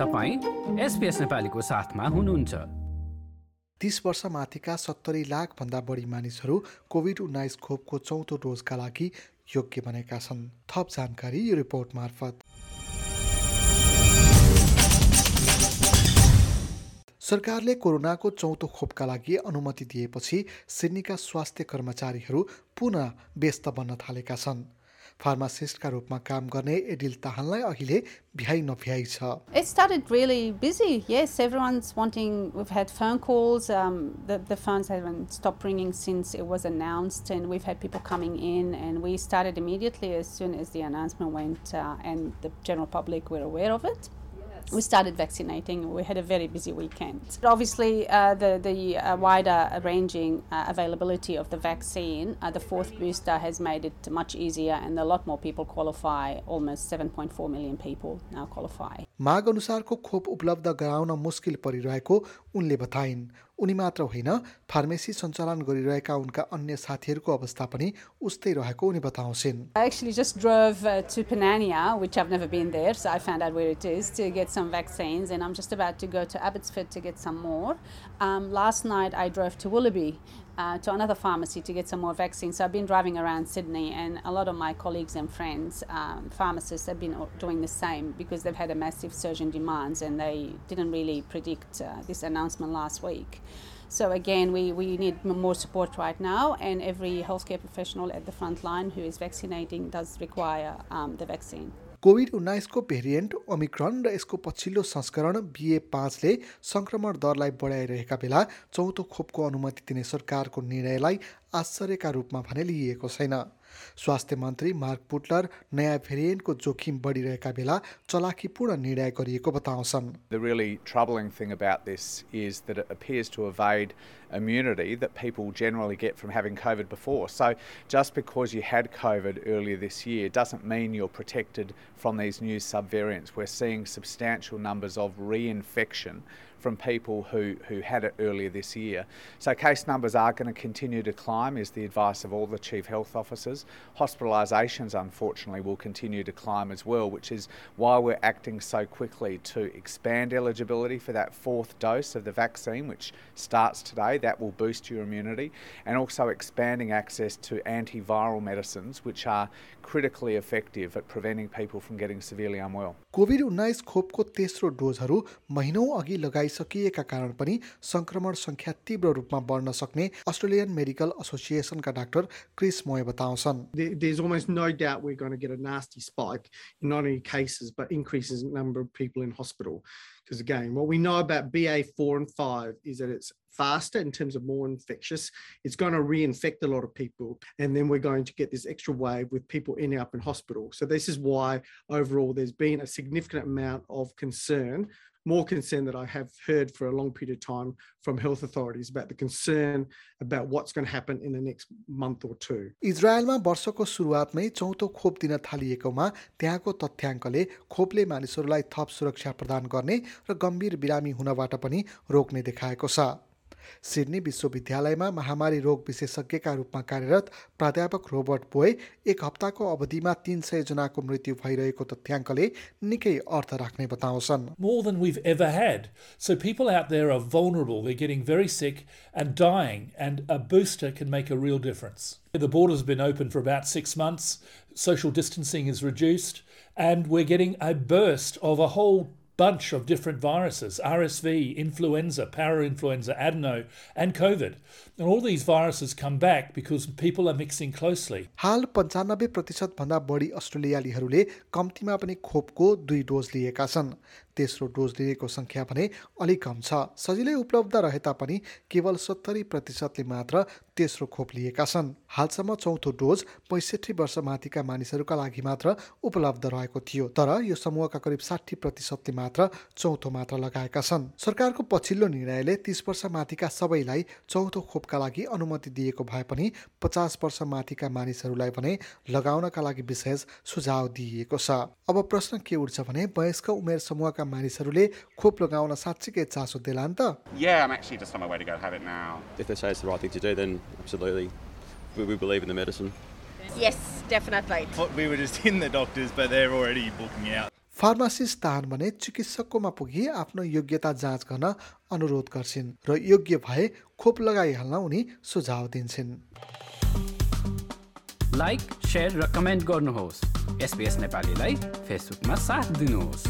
तपाईँ एसपिएस नेपालीको साथमा हुनुहुन्छ। तिस वर्ष माथिका सत्तरी लाखभन्दा बढी मानिसहरू कोभिड उन्नाइस खोपको चौथो डोजका लागि योग्य बनेका छन्। थप जानकारी यो रिपोर्ट मार्फत। सरकारले कोरोनाको चौथो खोपका लागि अनुमति दिएपछि सिडनीका स्वास्थ्य कर्मचारीहरू पुनः व्यस्त बन्न थालेका छन्। फार्मासिस्टका रूपमा काम गर्ने एडिल ताहानलाई अहिले भ्याइ नभ्याइ छ It started really busy. Yes, everyone's wanting. We've had phone calls. Um, the, the phones haven't stopped ringing since it was announced, and we've had people coming in. And we started immediately as soon as the announcement went, uh, and the general public were aware of it. We started vaccinating. We had a very busy weekend. But obviously, uh, the the uh, wider ranging uh, availability of the vaccine, uh, the fourth booster has made it much easier, and a lot more people qualify. Almost 7.4 million people now qualify. माग अनुसारको खोप उपलब्ध गराउन मुस्किल परिरहेको उनले बताइन् उनी मात्र होइन फार्मेसी सञ्चालन गरिरहेका उनका अन्य साथीहरूको अवस्था पनि उस्तै रहेको उनी बताउँछिन् I actually just drove uh, to Penania, which I've never been there, so I found out where it is to get some vaccines, and I'm just about to go to Abbotsford to get some more. Um, last night I drove to Willoughby. Uh, to another pharmacy to get some more vaccines. So I've been driving around Sydney, and a lot of my colleagues and friends, um, pharmacists, have been doing the same because they've had a massive surge in demands, and they didn't really predict uh, this announcement last week. So again, we, we need more support right now, and every healthcare professional at the front line who is vaccinating does require um, the vaccine. COVID उन्नाइसको variant Omicron र यसको पछिल्लो संस्करण बिए पाँचले सङ्क्रमण दरलाई बढाइरहेका बेला चौथो खोपको अनुमति दिने सरकारको निर्णयलाई आश्चर्यका रूपमा भने लिइएको छैन। स्वास्थ्य मन्त्री मार्क पुटलर नयाँ भेरिएन्टको जोखिम बढिरहेका बेला चलाखीपूर्ण निर्णय गरिएको बताउँछन् The really troubling thing about this is that it appears to evade immunity that people generally get from having COVID before. So, just because you had COVID earlier this year doesn't mean you're protected from these new subvariants. We're seeing substantial numbers of reinfection from people who, who had it earlier this year. So, case numbers are going to continue to climb, is the advice of all the chief health officers. Hospitalisations, unfortunately, will continue to climb as well, which is why we're acting so quickly to expand eligibility for that fourth dose of the vaccine, which starts today. That will boost your immunity, and also expanding access to antiviral medicines, which are critically effective at preventing people from getting severely unwell. Covid उन्नाइस खोपको तेस्रो डोजहरू महिनौँ अघि लगाइसकिएका कारण पनि सङ्क्रमण सङ्ख्या तीव्र रूपमा बढ्न सक्ने अस्ट्रेलियन मेडिकल एसोसिएसनका डाक्टर क्रिस मोय बताउँछन् there, there's almost no doubt we're going to get a nasty spike in not only cases but increases in number of people in hospital. Because again, what we know about BA4 and 5 is that it's faster in terms of more infectious. It's going to reinfect a lot of people, and then we're going to get this extra wave with people ending up in hospital. So this is why overall there's been a significant amount of concern more concern that I have heard for a long period of time from health authorities about the concern about what's going to happen in the next month or two. इजरायलमा वर्षको सुरुवातमै चौथो खोप दिन थालिएकोमा त्यहाँको तथ्याङ्कले खोपले मानिसहरूलाई थप सुरक्षा प्रदान गर्ने र गम्भीर बिरामी हुनबाट पनि रोक्ने देखाएको छ सिडनी विश्वविद्यालयमा महामारी रोग विशेषज्ञका रूपमा कार्यरत प्राध्यापक रोबर्ट बोय एक हप्ताको अवधिमा तिन सय जनाको मृत्यु भइरहेको तथ्याङ्कले निकै अर्थ राख्ने बताउँछन् more than we've ever had. So people out there are vulnerable, they're getting very sick and dying, and a booster can make a real difference. The border's been open for about six months, social distancing is reduced, and we're getting a burst of a whole bunch of different viruses RSV, influenza, parainfluenza, adeno, and COVID. And all these viruses come back because people are mixing closely. हाल पन्चानब्बे प्रतिशतभन्दा बढी अस्ट्रेलियालीहरूले कम्तीमा पनि खोपको दुई dose लिएका छन् तेस्रो dose लिएको सङ्ख्या भने अलिक कम छ। सजिलै उपलब्ध रहे तापनि केवल सत्तरी प्रतिशतले मात्र तेस्रो खोप लिएका छन्। हालसम्म चौथो डोज पैँसठी वर्ष माथिका मानिसहरूका लागि मात्र उपलब्ध रहेको थियो तर यो समूहका करिब साठी प्रतिशतले मात्र चौथो मात्र लगाएका छन्। सरकारको पछिल्लो निर्णयले तिस वर्ष माथिका सबैलाई चौथो खोपका लागि अनुमति दिएको भए पनि पचास वर्ष माथिका मानिसहरूलाई भने लगाउनका लागि विशेष सुझाव दिइएको छ। अब प्रश्न के उठ्छ भने वयस्क उमेर समूहका मानिसहरूले खोप लगाउन साँच्चीकै चासो देला नि त। फार्मासिस्ट ताहन भने चिकित्सककोमा पुगी आफ्नो योग्यता जाँच गर्न अनुरोध गर्छिन् र योग्य भए खोप लगाइहाल्न उनी सुझाव दिन्छन्। लाइक र कमेन्ट गर्नुहोस्। एसपिएस नेपालीलाई फेसबुकमा साथ दिनुहोस्।